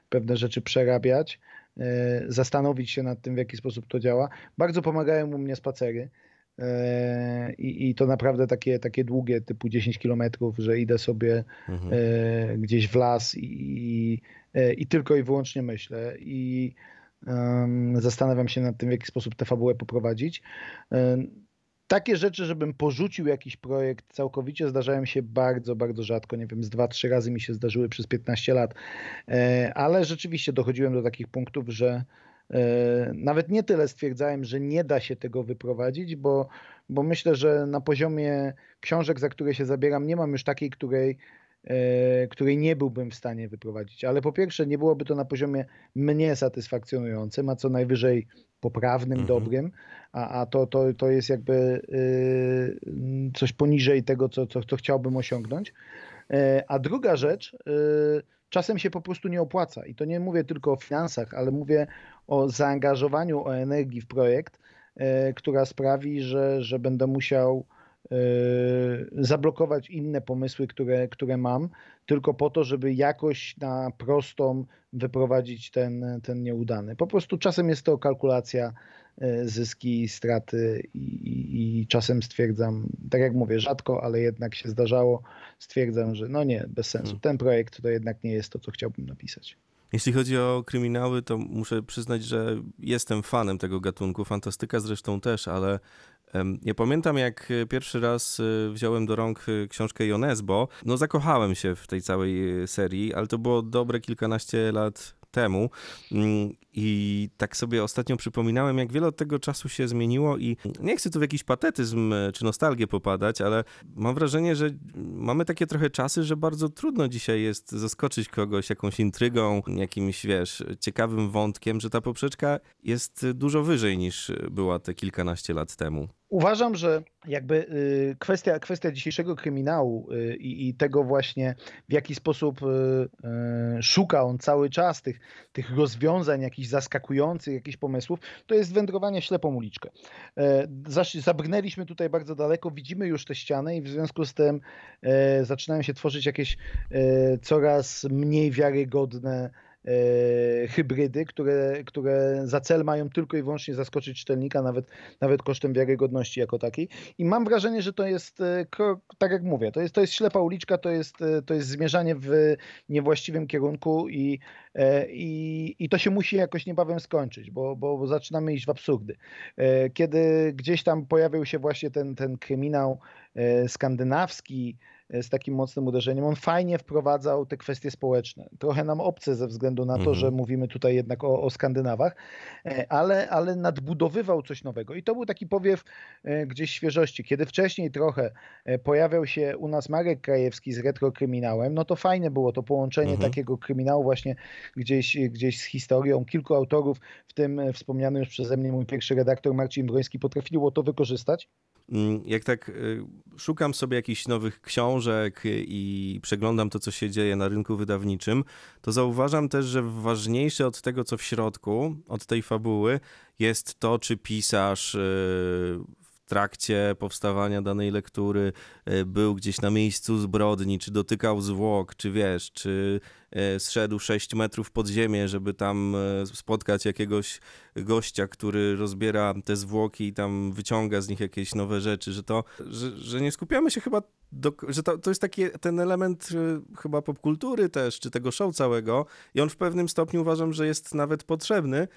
Speaker 3: pewne rzeczy przerabiać, e, zastanowić się nad tym, w jaki sposób to działa. Bardzo pomagają mu mnie spacery. I, I, to naprawdę takie, takie długie, typu 10 kilometrów, że idę sobie mhm. gdzieś w las i, E, i tylko i wyłącznie myślę i zastanawiam się nad tym, w jaki sposób tę fabułę poprowadzić. Um, takie rzeczy, żebym porzucił jakiś projekt całkowicie, zdarzają się bardzo, bardzo rzadko. Nie wiem, z dwa, trzy razy mi się zdarzyły przez 15 lat, e, ale rzeczywiście dochodziłem do takich punktów, że nawet nie tyle stwierdzałem, że nie da się tego wyprowadzić, bo, bo myślę, że na poziomie książek, za które się zabieram, nie mam już takiej, której E, której nie byłbym w stanie wyprowadzić. Ale po pierwsze, nie byłoby to na poziomie mnie satysfakcjonującym, a co najwyżej poprawnym, mhm. dobrym, a, a to, to, to jest jakby y, coś poniżej tego, co, co, co chciałbym osiągnąć. E, a druga rzecz, y, czasem się po prostu nie opłaca. I to nie mówię tylko o finansach, ale mówię o zaangażowaniu, o energii w projekt, e, która sprawi, że, że będę musiał E, zablokować inne pomysły, które, które mam, tylko po to, żeby jakoś na prostą wyprowadzić ten, ten nieudany. Po prostu czasem jest to kalkulacja e, zyski, straty i, i, i, czasem stwierdzam, tak jak mówię, rzadko, ale jednak się zdarzało, stwierdzam, że no nie, bez sensu. Hmm. Ten projekt to jednak nie jest to, co chciałbym napisać.
Speaker 2: Jeśli chodzi o kryminały, to muszę przyznać, że jestem fanem tego gatunku. Fantastyka zresztą też, ale ja pamiętam, jak e, pierwszy raz e, wziąłem do rąk e, książkę Jonesbo. No, zakochałem się w tej całej serii, ale to było dobre kilkanaście lat temu mm, i tak sobie ostatnio przypominałem, jak wiele od tego czasu się zmieniło i nie chcę tu w jakiś patetyzm czy nostalgię popadać, ale mam wrażenie, że mamy takie trochę czasy, że bardzo trudno dzisiaj jest zaskoczyć kogoś jakąś intrygą, jakimś, wiesz, ciekawym wątkiem, że ta poprzeczka jest dużo wyżej niż była te kilkanaście lat temu.
Speaker 3: Uważam, że jakby y, kwestia, kwestia dzisiejszego kryminału y, i, i, tego właśnie, w jaki sposób y, szuka on cały czas tych, tych rozwiązań, jakichś zaskakujących, jakichś pomysłów, to jest wędrowanie ślepą uliczkę. E, zabrnęliśmy tutaj bardzo daleko, widzimy już te ściany i w związku z tym e, zaczynają się tworzyć jakieś e, coraz mniej wiarygodne hybrydy, które, które za cel mają tylko i wyłącznie zaskoczyć czytelnika, nawet, nawet kosztem wiarygodności jako takiej. I mam wrażenie, że to jest, e, tak jak mówię, to jest, to jest ślepa uliczka, to jest, e, to jest zmierzanie w niewłaściwym kierunku i, i, i to się musi jakoś niebawem skończyć, bo, bo zaczynamy iść w absurdy. Kiedy gdzieś tam pojawił się właśnie ten, ten kryminał skandynawski, z takim mocnym uderzeniem. On fajnie wprowadzał te kwestie społeczne. Trochę nam obce ze względu na to, mhm. że mówimy tutaj jednak o, o Skandynawach, e, ale, ale nadbudowywał coś nowego. I to był taki powiew e, gdzieś świeżości. Kiedy wcześniej trochę e, pojawiał się u nas Marek Krajewski z retrokryminałem, no to fajne było to połączenie mhm. takiego kryminału właśnie gdzieś, gdzieś z historią. Kilku autorów, w tym wspomniany już przeze mnie mój pierwszy redaktor Marcin Broński, potrafiło to wykorzystać.
Speaker 2: Mm, jak tak y, szukam sobie jakichś nowych książek i przeglądam to, co się dzieje na rynku wydawniczym, to zauważam też, że ważniejsze od tego, co w środku, od tej fabuły, jest to, czy pisarz y, trakcie powstawania danej lektury e, był gdzieś na miejscu zbrodni, czy dotykał zwłok, czy wiesz, czy e, zszedł 6 metrów pod ziemię, żeby tam e, spotkać jakiegoś gościa, który rozbiera te zwłoki i tam wyciąga z nich jakieś nowe rzeczy, że to, że, że nie skupiamy się chyba, do, że to, to jest taki ten element chyba popkultury też, czy tego show całego i on w pewnym stopniu uważam, że jest nawet potrzebny,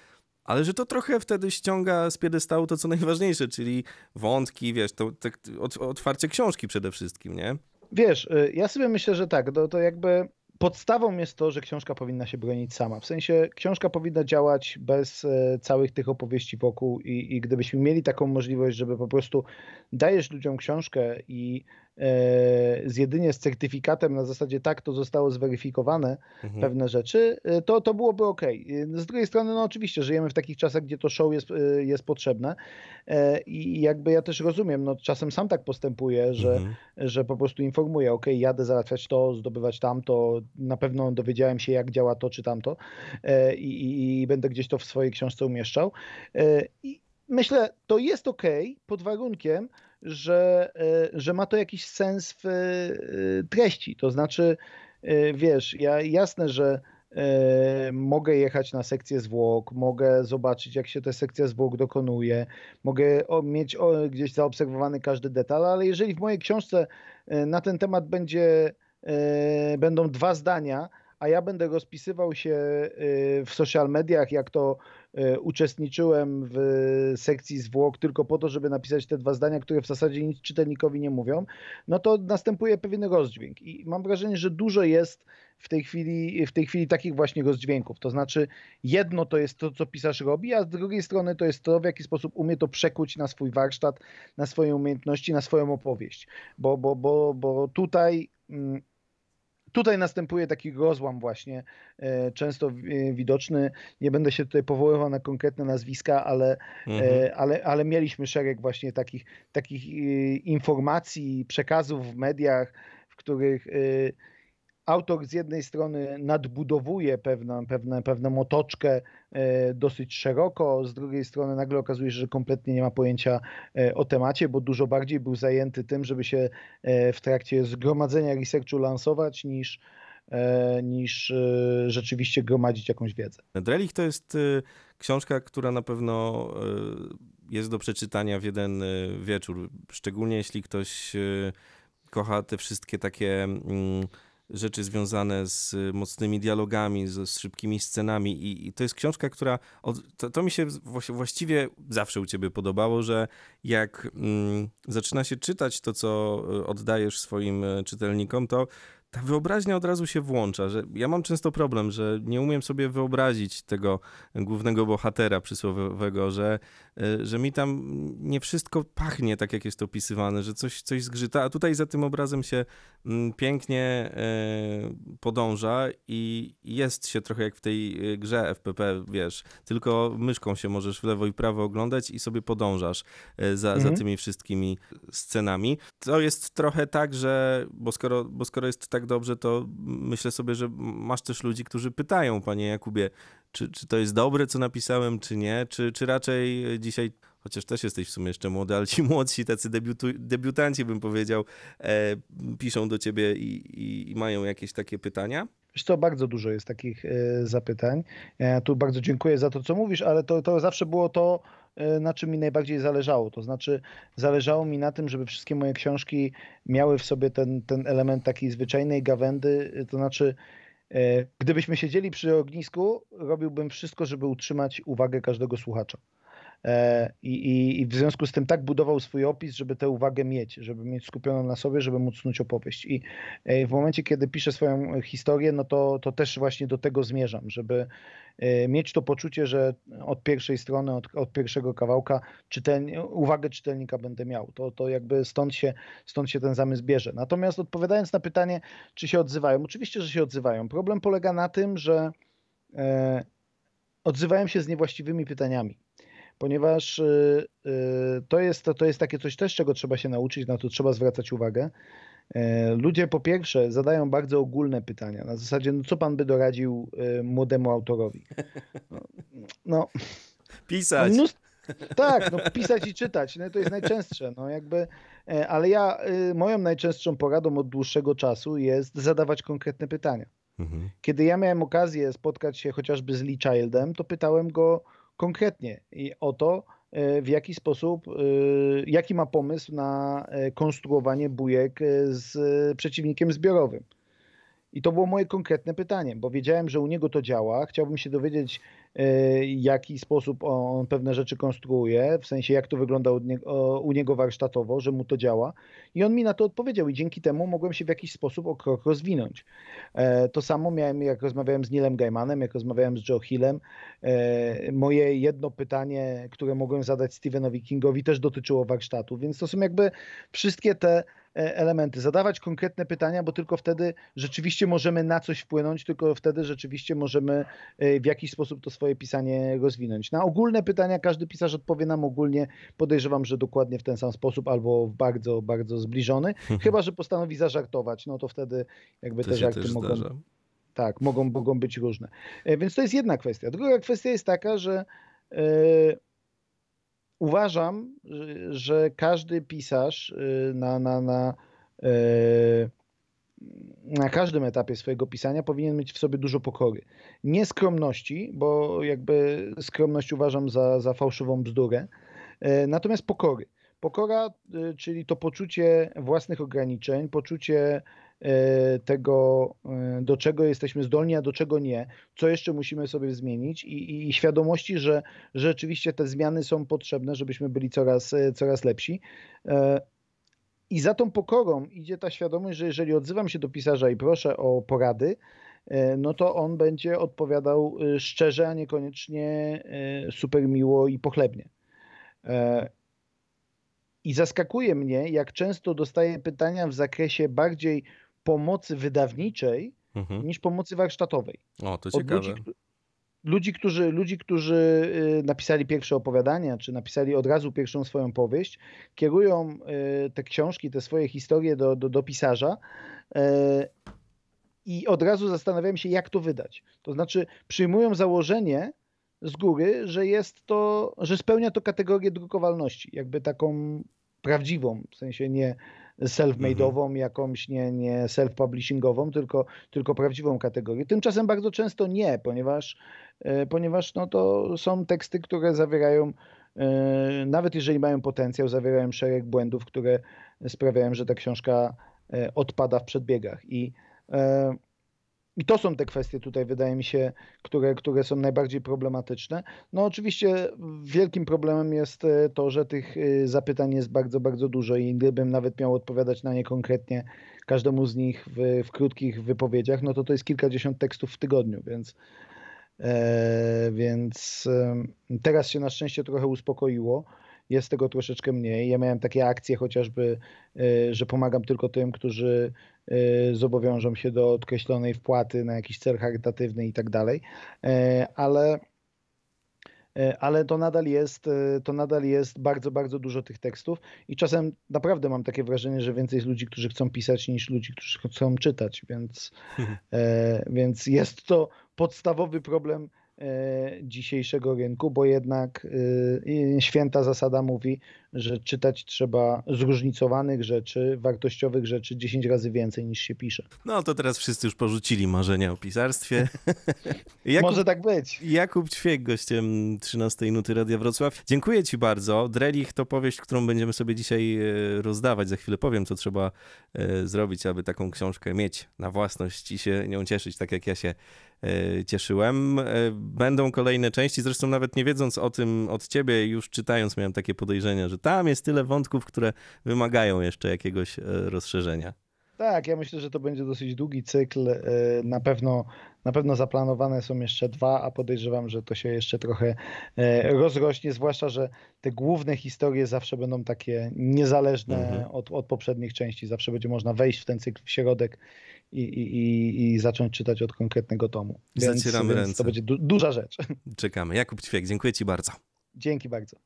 Speaker 2: ale że to trochę wtedy ściąga z piedestału to, co najważniejsze, czyli wątki, wiesz, to, to otwarcie książki przede wszystkim, nie?
Speaker 3: Wiesz, y, ja sobie myślę, że tak, to, to jakby podstawą jest to, że książka powinna się bronić sama. W sensie książka powinna działać bez e, całych tych opowieści wokół i, i gdybyśmy mieli taką możliwość, żeby po prostu dajesz ludziom książkę i z jedynie z certyfikatem na zasadzie tak, to zostało zweryfikowane mhm. pewne rzeczy, e, to, to byłoby ok. E, z drugiej strony, no oczywiście, żyjemy w takich czasach, gdzie to show jest, jest potrzebne i jakby ja też rozumiem, no czasem sam tak postępuję, że, mhm. że po prostu informuję, ok, jadę załatwiać to, zdobywać tamto, na pewno dowiedziałem się, jak działa to czy tamto i, i, i będę gdzieś to w swojej książce umieszczał. I myślę, to jest ok pod warunkiem, że, e, że ma to jakiś sens w e, treści. To znaczy, e, wiesz, ja jasne, że mogę jechać na sekcję zwłok, mogę zobaczyć, jak się ta sekcja zwłok dokonuje, mogę mieć gdzieś zaobserwowany każdy detal, ale jeżeli w mojej książce na ten temat będzie, będą dwa zdania, a ja będę rozpisywał się w social mediach, jak to uczestniczyłem w sekcji zwłok tylko po to, żeby napisać te dwa zdania, które w zasadzie nic czytelnikowi nie mówią, no to następuje pewien rozdźwięk. I mam wrażenie, że dużo jest w tej chwili, w tej chwili takich właśnie rozdźwięków. To znaczy, jedno to jest to, co pisarz robi, a z drugiej strony to jest to, w jaki sposób umie to przekuć na swój warsztat, na swoje umiejętności, na swoją opowieść. Bo, bo, bo, bo tutaj. Mm, Tutaj następuje taki rozłam właśnie, e, często e, widoczny. Nie będę się tutaj powoływał na konkretne nazwiska, ale, e, mhm. ale, ale mieliśmy szereg właśnie takich, takich informacji, przekazów w mediach, w których autor z jednej strony nadbudowuje pewną, pewne, pewną otoczkę e, dosyć szeroko, z drugiej strony nagle okazuje się, że kompletnie nie ma pojęcia e, o temacie, bo dużo bardziej był zajęty tym, żeby się e, w trakcie zgromadzenia researchu lansować niż niż rzeczywiście gromadzić jakąś wiedzę.
Speaker 2: Drelich to jest książka, która na pewno jest do przeczytania w jeden wieczór, szczególnie jeśli ktoś kocha te wszystkie takie mm, rzeczy związane z mocnymi dialogami, z, z szybkimi scenami. I, i, to jest książka, która, od, to, to, mi się właściwie zawsze u ciebie podobało, że jak mm, zaczyna się czytać to, co e, oddajesz swoim e, czytelnikom, to ta wyobraźnia od razu się włącza, że ja mam często problem, że nie umiem sobie wyobrazić tego głównego bohatera przysłowiowego, że, e, że mi tam nie wszystko pachnie tak, jak jest opisywane, że coś, coś zgrzyta, a tutaj za tym obrazem się mm, pięknie e, podąża i jest się trochę jak w tej e, grze FPP, wiesz, tylko myszką się możesz w lewo i prawo oglądać i sobie podążasz za, mhm. za tymi wszystkimi scenami. To jest trochę tak, że, bo skoro, bo skoro jest tak tak dobrze, to myślę sobie, że masz też ludzi, którzy pytają, panie Jakubie, czy, czy to jest dobre, co napisałem, czy nie, czy, czy raczej dzisiaj chociaż też jesteś w sumie jeszcze młody, ale ci młodsi, tacy debiutu, debiutanci, bym powiedział, e, piszą do ciebie i, i, i, mają jakieś takie pytania?
Speaker 3: Wiesz co, bardzo dużo jest takich e, zapytań. Ja tu bardzo dziękuję za to, co mówisz, ale to, to zawsze było to, E, na czym mi najbardziej zależało. To znaczy, zależało mi na tym, żeby wszystkie moje książki miały w sobie ten, ten element takiej zwyczajnej gawędy. E, to znaczy, e, gdybyśmy siedzieli przy ognisku, robiłbym wszystko, żeby utrzymać uwagę każdego słuchacza. I, I, w związku z tym tak budował swój opis, żeby tę uwagę mieć, żeby mieć skupioną na sobie, żeby móc snuć opowieść. I w momencie, kiedy piszę swoją historię, no to, to też właśnie do tego zmierzam, żeby mieć to poczucie, że od pierwszej strony, od, od pierwszego kawałka czytelni, uwagę czytelnika będę miał. To, to jakby stąd się, stąd się ten zamysł bierze. Natomiast odpowiadając na pytanie, czy się odzywają, oczywiście, że się odzywają. Problem polega na tym, że e, odzywają się z niewłaściwymi pytaniami ponieważ y, y, to jest, to jest takie coś też, czego trzeba się nauczyć, na to trzeba zwracać uwagę. E, ludzie po pierwsze zadają bardzo ogólne pytania, na zasadzie, no co pan by doradził y, młodemu autorowi? No,
Speaker 2: no pisać. No,
Speaker 3: tak, no pisać i czytać, no to jest najczęstsze, no jakby, e, ale ja, moją najczęstszą poradą od dłuższego czasu jest zadawać konkretne pytania. Mhm. Kiedy ja miałem okazję spotkać się chociażby z Lee Childem, to pytałem go konkretnie o to, e, w jaki sposób, e, jaki ma pomysł na e, konstruowanie bujek z przeciwnikiem zbiorowym. I to było moje konkretne pytanie, bo wiedziałem, że u niego to działa. Chciałbym się dowiedzieć, jaki sposób on pewne rzeczy konstruuje, w sensie jak to wygląda u niego, u niego warsztatowo, że mu to działa. I on mi na to odpowiedział i dzięki temu mogłem się w jakiś sposób o krok rozwinąć. To samo miałem, jak rozmawiałem z Nilem Gaimanem, jak rozmawiałem z Joe Hillem. Moje jedno pytanie, które mogłem zadać Stephenowi Kingowi też dotyczyło warsztatu, więc to są jakby wszystkie te E, elementy, zadawać konkretne pytania, bo tylko wtedy rzeczywiście możemy na coś wpłynąć, tylko wtedy rzeczywiście możemy e, w jakiś sposób to swoje pisanie rozwinąć. Na ogólne pytania każdy pisarz odpowie nam ogólnie, podejrzewam, że dokładnie w ten sam sposób albo w bardzo, bardzo zbliżony, mhm. chyba, że postanowi zażartować, no to wtedy jakby
Speaker 2: to
Speaker 3: te żarty mogą... Tak, mogą, mogą być różne. E, więc to jest jedna kwestia. Druga kwestia jest taka, że uważam, że każdy pisarz y, na, na, na, y, na każdym etapie swojego pisania powinien mieć w sobie dużo pokory. Nie skromności, bo jakby skromność uważam za, za fałszywą bzdurę, y, natomiast pokory. Pokora, czyli to poczucie własnych ograniczeń, poczucie tego, e, do czego jesteśmy zdolni, a do czego nie, co jeszcze musimy sobie zmienić i, i świadomości, że, że rzeczywiście te zmiany są potrzebne, żebyśmy byli coraz, e, coraz lepsi. I za tą pokorą idzie ta świadomość, że jeżeli odzywam się do pisarza i proszę o porady, no to on będzie odpowiadał szczerze, a niekoniecznie super miło i pochlebnie. I zaskakuje mnie, jak często dostaję pytania w zakresie bardziej pomocy wydawniczej mhm. niż pomocy warsztatowej.
Speaker 2: O, to ciekawe.
Speaker 3: Ludzi, ludzi, którzy, ludzi, którzy y, napisali pierwsze opowiadania, czy napisali od razu pierwszą swoją powieść, kierują y, te książki, te swoje historie do, do, do pisarza y, i od razu zastanawiają się, jak to wydać. To znaczy, przyjmują założenie z góry, że jest to, że spełnia to kategorię drukowalności, jakby taką prawdziwą, w sensie nie, self-made'ową, mhm. jakąś nie, nie self-publishingową, tylko, tylko prawdziwą kategorię. Tymczasem bardzo często nie, ponieważ, e, ponieważ no to są teksty, które zawierają, e, nawet jeżeli mają potencjał, zawierają szereg błędów, które sprawiają, że ta książka e, odpada w przedbiegach. I i to są te kwestie tutaj, wydaje mi się, które, które są najbardziej problematyczne. No oczywiście wielkim problemem jest e, to, że tych e, zapytań jest bardzo, bardzo dużo i gdybym nawet miał odpowiadać na nie konkretnie każdemu z nich w, w krótkich wypowiedziach, no to to jest kilkadziesiąt tekstów w tygodniu, więc, e, więc e, teraz się na szczęście trochę uspokoiło jest tego troszeczkę mniej. Ja miałem takie akcje chociażby, e, że pomagam tylko tym, którzy zobowiążą się do określonej wpłaty na jakiś cel charytatywny i tak dalej, e, ale ale to nadal jest, to nadal jest bardzo, bardzo dużo tych tekstów i czasem naprawdę mam takie wrażenie, że więcej jest ludzi, którzy chcą pisać niż ludzi, którzy chcą czytać, więc, więc jest to podstawowy problem E, dzisiejszego rynku, bo jednak e, święta zasada mówi, że czytać trzeba zróżnicowanych rzeczy, wartościowych rzeczy 10 razy więcej niż się pisze.
Speaker 2: No to teraz wszyscy już porzucili marzenia o pisarstwie.
Speaker 3: Jakub, Może tak być.
Speaker 2: Jakub Ćwiek, gościem 13 Nuty Radia Wrocław. Dziękuję ci bardzo. Drelich to powieść, którą będziemy sobie dzisiaj e, rozdawać. Za chwilę powiem, co trzeba zrobić, aby taką książkę mieć na własność i się nią cieszyć, tak jak ja się cieszyłem. Będą kolejne części, zresztą nawet nie wiedząc o tym od ciebie, już czytając miałem takie podejrzenia, że tam jest tyle wątków, które wymagają jeszcze jakiegoś e, rozszerzenia.
Speaker 3: Tak, ja myślę, że to będzie dosyć długi cykl. E, na pewno, na pewno zaplanowane są jeszcze dwa, a podejrzewam, że to się jeszcze trochę e, rozrośnie, zwłaszcza, że te główne historie zawsze będą takie niezależne mhm. od, od poprzednich części. Zawsze będzie można wejść w ten cykl w środek i, i, i zacząć czytać od konkretnego tomu.
Speaker 2: Więc, Zacieramy więc ręce.
Speaker 3: To będzie du duża rzecz.
Speaker 2: Czekamy. Jakub Ćwiek, dziękuję Ci bardzo.
Speaker 3: Dzięki bardzo.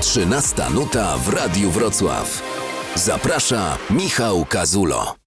Speaker 1: 13 nuta w Radiu Wrocław. Zaprasza Michał Kazulo.